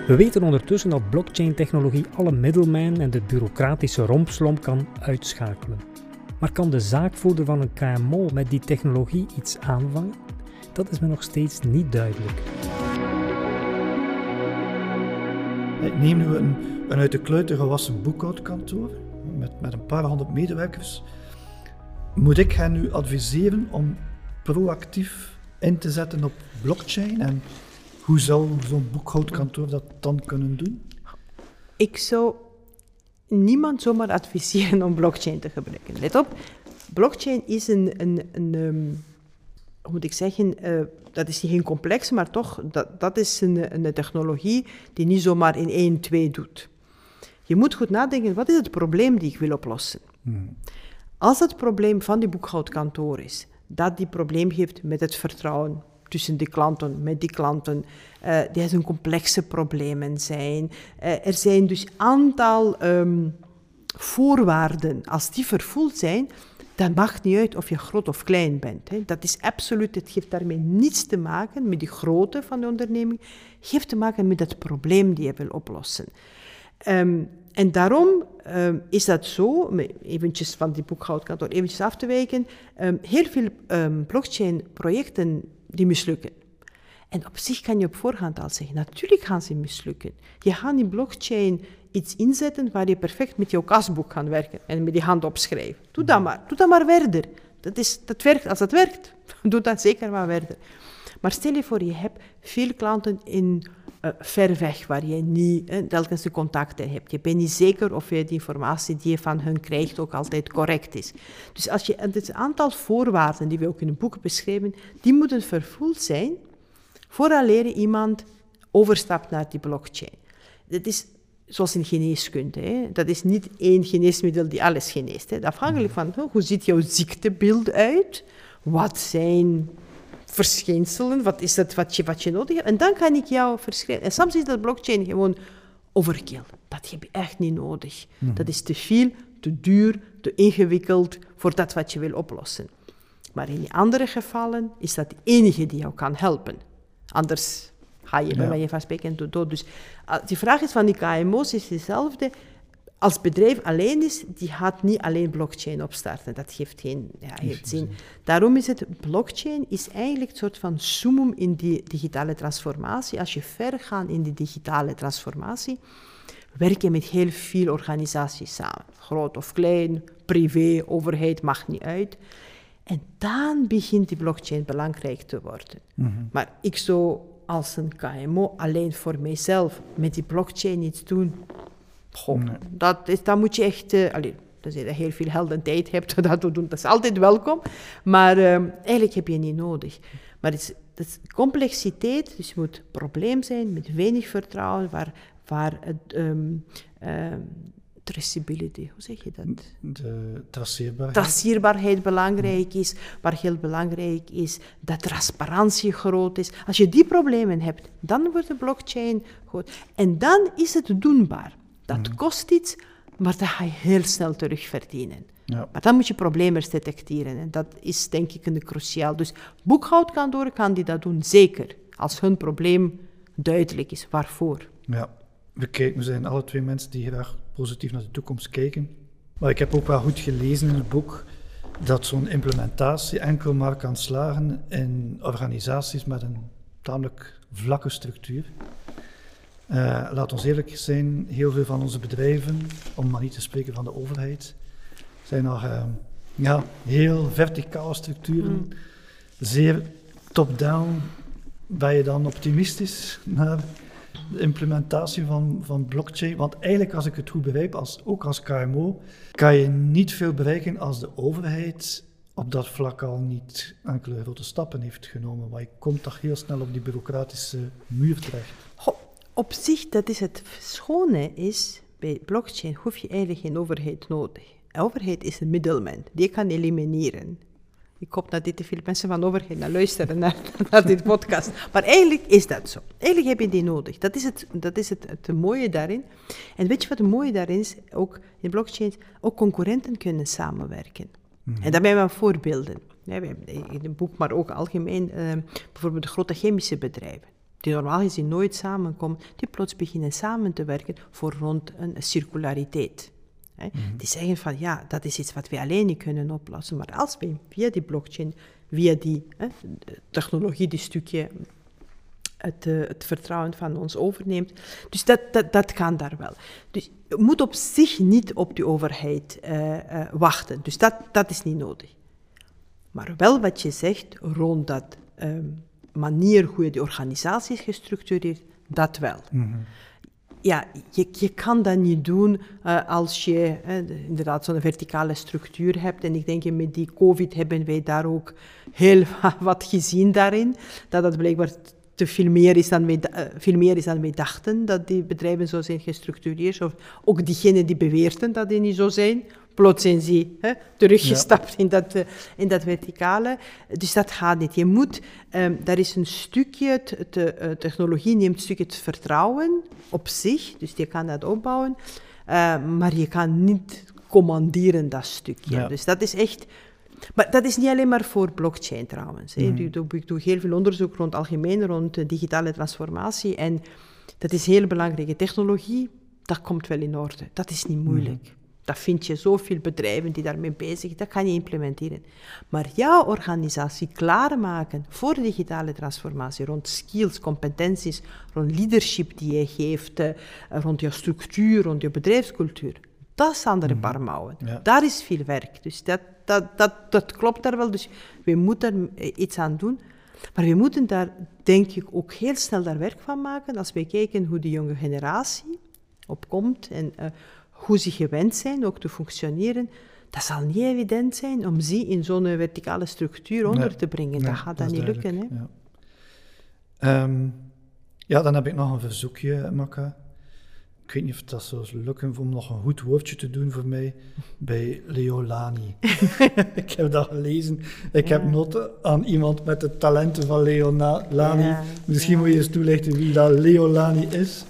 We weten ondertussen dat blockchain-technologie alle middelmen en de bureaucratische rompslomp kan uitschakelen. Maar kan de zaakvoerder van een KMO met die technologie iets aanvangen? Dat is me nog steeds niet duidelijk. Ik neem nu een, een uit de kluiten gewassen boekhoudkantoor met, met een paar honderd medewerkers. Moet ik hen nu adviseren om proactief in te zetten op blockchain? En hoe zou zo'n boekhoudkantoor dat dan kunnen doen? Ik zou niemand zomaar adviseren om blockchain te gebruiken. Let op, blockchain is een, een, een ehm, hoe moet ik zeggen, eh, dat is geen complex, maar toch, dat, dat is een, een technologie die niet zomaar in 1, 2 doet. Je moet goed nadenken, wat is het probleem die ik wil oplossen? Als het probleem van die boekhoudkantoor is, dat die probleem heeft met het vertrouwen tussen de klanten, met die klanten, eh die zijn complexe problemen zijn. Eh, er zijn dus aantal ehm, voorwaarden, als die vervuld zijn, dan maakt niet uit of je groot of klein bent. Hè. Dat is absoluut, het heeft daarmee niets te maken met de grootte van de onderneming, het heeft te maken met het probleem die je wil oplossen. Ehm, en daarom ehm, is dat zo, eventjes van die boekhoudkantoor eventjes af te wijken, heel veel blockchain-projecten die mislukken. En op zich kan je op voorhand al zeggen, natuurlijk gaan ze mislukken. Je gaat in blockchain iets inzetten waar je perfect met jouw kasboek kan werken en met die hand opschrijven. Doe dat maar, doe dat maar verder. Dat, is, dat werkt, als dat werkt, *laughs* doe dat zeker maar verder. Maar stel je voor, je hebt veel klanten in eh, ver weg, waar je niet eh, telkens de contacten hebt. Je bent niet zeker of je de informatie die je van hen krijgt ook altijd correct is. Dus als je, het aantal voorwaarden die we ook in het boek beschrijven, die moeten vervuld zijn vooraleer iemand overstapt naar die blockchain. Dat is zoals in geneeskunde. Hè. Dat is niet één geneesmiddel die alles geneest. Hè. Afhankelijk van hoe ziet jouw ziektebeeld uit, wat zijn verschijnselen, wat is het wat je, wat je nodig hebt. En dan kan ik jou verschrijven. En soms is dat blockchain gewoon overkill. Dat heb je echt niet nodig. Dat is te veel, te duur, te ingewikkeld voor dat wat je wil oplossen. Maar in die andere gevallen is dat de enige die jou kan helpen. Anders ga je bij Ja. wijze van spreken dood. Dus ah, die vraag is van die KMO's is dezelfde. Als bedrijf alleen is, die gaat niet alleen blockchain opstarten. Dat geeft geen ja, heeft zin. Daarom is het, blockchain is eigenlijk een soort van summum in die digitale transformatie. Als je ver gaat in die digitale transformatie, werk je met heel veel organisaties samen. Groot of klein, privé, overheid, maakt niet uit. En dan begint die blockchain belangrijk te worden. Maar ik zou als een KMO alleen voor mijzelf met die blockchain iets doen. Goh, Nee. dat is, dan moet je echt, eh allee, tenzij je heel veel geld en tijd hebt *laughs* dat te doen, dat is altijd welkom. Maar eh, eigenlijk heb je niet nodig. Maar het is, het is complexiteit, dus het moet een probleem zijn met weinig vertrouwen, waar, waar het, ehm, ehm, traceability, hoe zeg je dat? De traceerbaarheid. traceerbaarheid belangrijk is, waar heel belangrijk is dat transparantie groot is. Als je die problemen hebt, dan wordt de blockchain goed. En dan is het doenbaar. Dat kost iets, maar dat ga je heel snel terugverdienen. Ja. Maar dan moet je problemen detecteren. En dat is denk ik een cruciaal. Dus boekhoudkantoren kan die dat doen, zeker. Als hun probleem duidelijk is. Waarvoor? Ja, we, kijken, we zijn alle twee mensen die graag positief naar de toekomst kijken. Maar ik heb ook wel goed gelezen in het boek dat zo'n implementatie enkel maar kan slagen in organisaties met een tamelijk vlakke structuur. Eh, laat ons eerlijk zijn, heel veel van onze bedrijven, om maar niet te spreken van de overheid, zijn nog eh, ja, heel verticale structuren, zeer top-down. Ben je dan optimistisch naar de implementatie van, van blockchain. Want eigenlijk, als ik het goed begrijp, als, ook als KMO, kan je niet veel bereiken als de overheid op dat vlak al niet enkele grote stappen heeft genomen. Want je komt toch heel snel op die bureaucratische muur terecht. Op zich, dat is het schone is, bij blockchain hoef je eigenlijk geen overheid nodig. De overheid is een middelman, die kan elimineren. Ik hoop dat te veel mensen van de overheid naar luisteren naar, *laughs* naar dit podcast. Maar eigenlijk is dat zo. Eigenlijk heb je die nodig. Dat is, het, dat is het, het mooie daarin. En weet je wat het mooie daarin is? Ook in blockchain, ook concurrenten kunnen samenwerken. En daar hebben we voorbeelden. Ja, in het boek, maar ook algemeen, eh, bijvoorbeeld de grote chemische bedrijven die normaal gezien nooit samenkomen, die plots beginnen samen te werken voor rond een circulariteit. Hè. Die zeggen van ja, dat is iets wat wij alleen niet kunnen oplossen, maar als wij via die blockchain, via die hè, de technologie, die stukje het, eh, het vertrouwen van ons overneemt. Dus dat, dat, dat kan daar wel. Dus je moet op zich niet op die overheid eh, eh, wachten. Dus dat, dat is niet nodig. Maar wel wat je zegt rond dat ehm, manier hoe je die organisatie is gestructureerd, dat wel. Ja, je, je kan dat niet doen eh, als je eh, de- inderdaad zo'n verticale structuur hebt. En ik denk met die COVID hebben wij daar ook heel *laughs* wat gezien daarin. Dat dat blijkbaar te veel meer is dan wij, eh, veel meer is dan wij dachten, dat die bedrijven zo zijn gestructureerd. Of ook diegenen die beweerden dat die niet zo zijn, plots zijn ze hè, teruggestapt in, dat, eh, in dat verticale. Dus dat gaat niet. Je moet, ehm, daar is een stukje, het, het, eh, technologie neemt een stukje het vertrouwen op zich, dus je kan dat opbouwen, eh, maar je kan niet commanderen dat stukje. Ja. Dus dat is echt... Maar dat is niet alleen maar voor blockchain trouwens. hè. Ik, doe, ik doe heel veel onderzoek rond algemeen, rond de digitale transformatie. En dat is heel belangrijke technologie. Dat komt wel in orde. Dat is niet moeilijk. Dat vind je zoveel bedrijven die daarmee bezig zijn. Dat kan je implementeren. Maar jouw organisatie klaarmaken voor digitale transformatie, rond skills, competenties, rond leadership die je geeft, eh, rond je structuur, rond je bedrijfscultuur. Dat is andere paar mouwen. Ja. Daar is veel werk. Dus dat, dat, dat, dat klopt daar wel. Dus we moeten er iets aan doen. Maar we moeten daar, denk ik, ook heel snel daar werk van maken. Als we kijken hoe de jonge generatie opkomt en eh, hoe ze gewend zijn ook te functioneren. Dat zal niet evident zijn om ze in zo'n verticale structuur onder Nee, te brengen. nee, dat gaat dat niet lukken. Hè? Ja. Ehm, ja, dan heb ik nog een verzoekje, Makka. Ik weet niet of dat zou lukken om nog een goed woordje te doen voor mij bij Leolani. *laughs* ik heb dat gelezen. Ik heb noten aan iemand met de talenten van Leolani. Ja, Misschien moet je eens toelichten wie dat Leolani is.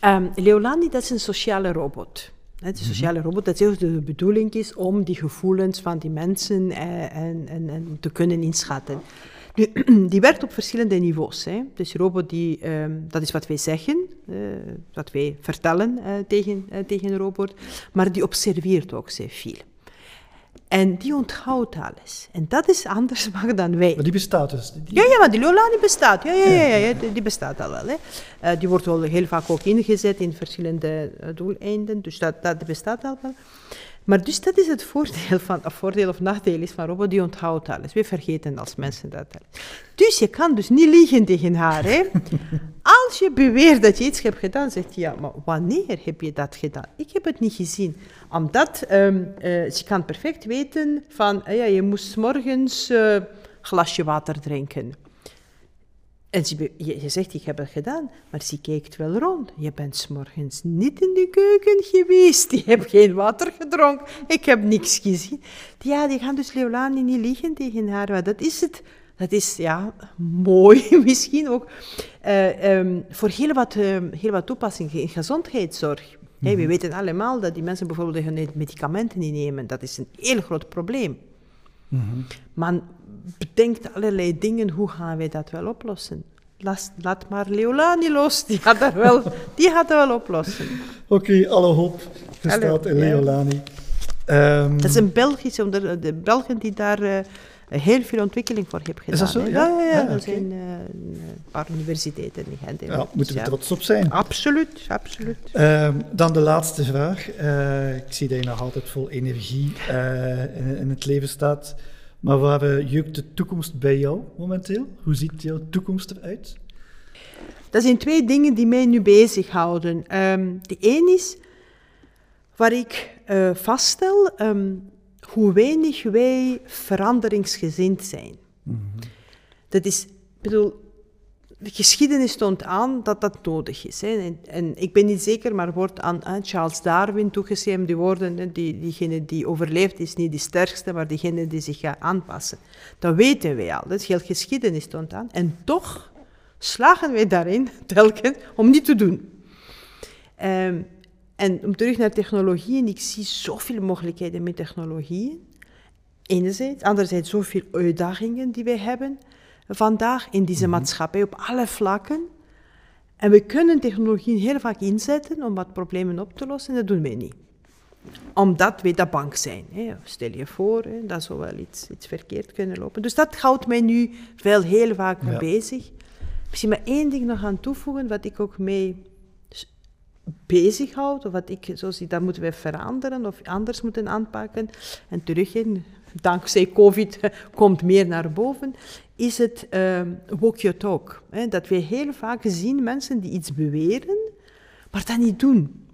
Ehm, Leolani, dat is een sociale robot. Hè, De sociale robot, dat ook de bedoeling is om die gevoelens van die mensen eh, en, en, en te kunnen inschatten. Nu, *clears throat* die werkt op verschillende niveaus. Hè. Dus die robot, die, ehm, dat is wat wij zeggen, eh, wat wij vertellen eh, tegen, tegen een robot, maar die observeert ook zeer veel. En die onthoudt alles. En dat is anders *laughs* maar dan wij. Maar die bestaat dus. Die- Ja, ja, maar die Leolani bestaat. Ja, ja, ja, ja, ja, die- die bestaat al wel. Hè. Eh, die wordt wel heel vaak ook ingezet in verschillende eh, doeleinden, dus dat, dat bestaat al wel. Maar dus dat is het voordeel, van, of voordeel of nadeel is van robot, die onthoudt alles. We vergeten als mensen dat alles. Dus je kan dus niet liegen tegen haar. Hè? *laughs* Als je beweert dat je iets hebt gedaan, zegt je, ja, maar wanneer heb je dat gedaan? Ik heb het niet gezien. Omdat um, uh, ze kan perfect weten van, uh, ja, je moest morgens uh, glasje water drinken. En ze, je, je, zegt, ik heb het gedaan, maar ze kijkt wel rond. Je bent s morgens niet in de keuken geweest. Je hebt geen water gedronken. Ik heb niks gezien. Ja, die gaan dus Leolani niet liegen tegen haar. Maar dat is het. Dat is ja, mooi *laughs* misschien ook uh, um, voor heel wat, uh, heel wat toepassingen in gezondheidszorg. Mm -hmm. hey, we weten allemaal dat die mensen bijvoorbeeld hun medicamenten niet nemen. Dat is een heel groot probleem. Mm -hmm. Maar bedenkt allerlei dingen, hoe gaan wij dat wel oplossen? Laat, laat maar Leolani los, die gaat dat wel, *laughs* die gaat dat wel oplossen. Oké, okay, alle hoop gesteld in Leolani. Ja. Um, dat is een Belgische, onder de Belgen die daar uh, heel veel ontwikkeling voor hebben gedaan. Is dat zo? Ja, ja, ja, ja er okay. zijn uh, een paar universiteiten in Gent. Ja, moeten we trots op zijn. Absoluut, absoluut. Um, dan de laatste vraag. Uh, ik zie dat je nog altijd vol energie in, in het leven staat. Maar waar jeukt de toekomst bij jou momenteel? Hoe ziet jouw toekomst eruit? Dat zijn twee dingen die mij nu bezighouden. Um, de een is waar ik uh, vaststel um, hoe weinig wij veranderingsgezind zijn. Mm-hmm. Dat is, ik bedoel, de geschiedenis toont aan dat dat nodig is. Hè. En, en, ik ben niet zeker, maar wordt aan, Charles Darwin toegeschreven, die woorden, die, diegene die overleeft is niet de sterkste, maar diegene die zich gaat aanpassen. Dat weten wij al, dat heel geschiedenis toont aan. En toch slagen wij daarin, *laughs* telkens, om niet te doen. Um, en om terug naar technologieën, ik zie zoveel mogelijkheden met technologieën. Enerzijds, anderzijds zoveel uitdagingen die wij hebben vandaag in deze maatschappij op alle vlakken. En we kunnen technologie heel vaak inzetten om wat problemen op te lossen, en dat doen wij niet. Omdat we dat bang zijn. Hè. Stel je voor, hè, dat zou wel iets, iets verkeerd kunnen lopen. Dus dat houdt mij nu wel heel vaak ja. bezig. Misschien maar één ding nog aan toevoegen, wat ik ook mee bezighoud, of wat ik zo zie, dat moeten we veranderen of anders moeten aanpakken. En terug in, dankzij COVID *laughs* komt meer naar boven, is het walk your talk. Hè? Dat we heel vaak zien mensen die iets beweren, maar dat niet doen.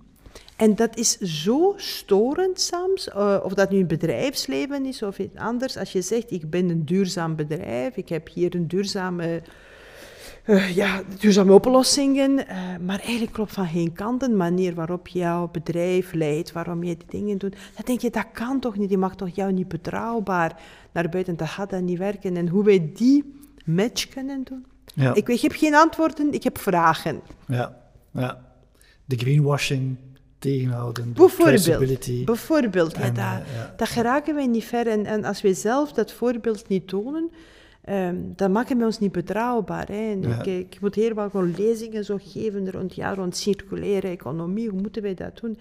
En dat is zo storend soms, uh, of dat nu een bedrijfsleven is of iets anders. Als je zegt, ik ben een duurzaam bedrijf, ik heb hier een duurzame, uh, ja, duurzame oplossingen, uh, maar eigenlijk klopt van geen kant een manier waarop jouw bedrijf leidt, waarom je die dingen doet. Dan denk je, dat kan toch niet, je mag toch jou niet betrouwbaar naar buiten, dat gaat dat niet werken. En hoe wij die match kunnen doen. Ja. Ik, ik heb geen antwoorden, ik heb vragen. Ja, ja. De greenwashing tegenhouden, bijvoorbeeld, bijvoorbeeld ja, En, dat, uh, ja. dat geraken wij niet ver. En, en als wij zelf dat voorbeeld niet tonen, um, dan maken we ons niet betrouwbaar. Hè. Ja. ik, ik moet heel wat lezingen zo geven rond, ja, rond circulaire economie. Hoe moeten wij dat doen?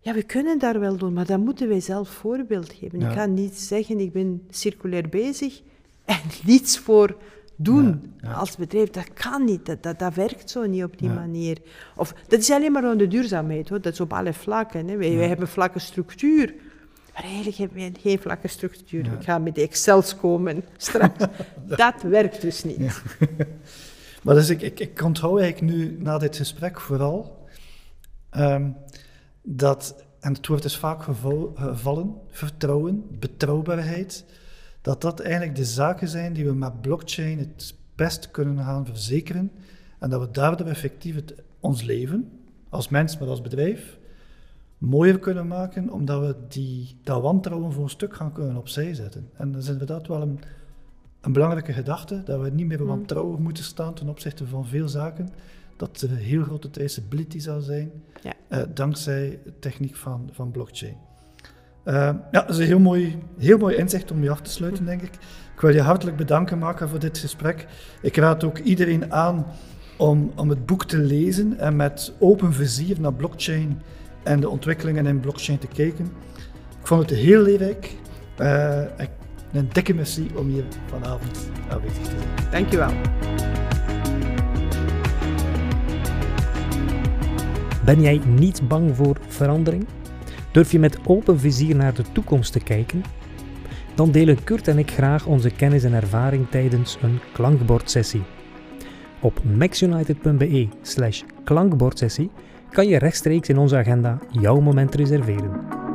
Ja, we kunnen daar wel doen, maar dan moeten wij zelf voorbeeld geven. Ja. Ik kan niet zeggen, ik ben circulair bezig *laughs* en niets voor doen Ja, ja. als bedrijf. Dat kan niet, dat, dat, dat werkt zo niet op die Ja. manier. Of, dat is alleen maar rond de duurzaamheid, hoor. dat is op alle vlakken. Hè. Wij, wij hebben vlakke structuur, maar eigenlijk hebben wij geen vlakke structuur. Ja. Ik ga met de Excels komen straks. *laughs* dat werkt dus niet. Ja. *laughs* Maar dus ik, ik, ik onthoud eigenlijk nu na dit gesprek vooral ehm, dat, en het woord is vaak geval- gevallen, vertrouwen, betrouwbaarheid, dat dat eigenlijk de zaken zijn die we met blockchain het best kunnen gaan verzekeren en dat we daardoor effectief het, ons leven, als mens, maar als bedrijf, mooier kunnen maken, omdat we die, dat wantrouwen voor een stuk gaan kunnen opzij zetten. En dat is inderdaad wel een, een belangrijke gedachte, dat we niet meer Mm. wantrouwig moeten staan ten opzichte van veel zaken, dat er een heel grote traceability zal zijn, Ja. eh, dankzij de techniek van, van blockchain. Eh, ja, dat is een heel mooi, heel mooi inzicht om je af te sluiten, denk ik. Ik wil je hartelijk bedanken, Maka, voor dit gesprek. Ik raad ook iedereen aan om, om het boek te lezen en met open vizier naar blockchain en de ontwikkelingen in blockchain te kijken. Ik vond het heel leerrijk. Eh, ik- een dikke merci om hier vanavond aanwezig te zijn. Dankjewel. Ben jij niet bang voor verandering? Durf je met open vizier naar de toekomst te kijken? Dan delen Kurt en ik graag onze kennis en ervaring tijdens een klankbordsessie. Op maxunited.be slash klankbordsessie kan je rechtstreeks in onze agenda jouw moment reserveren.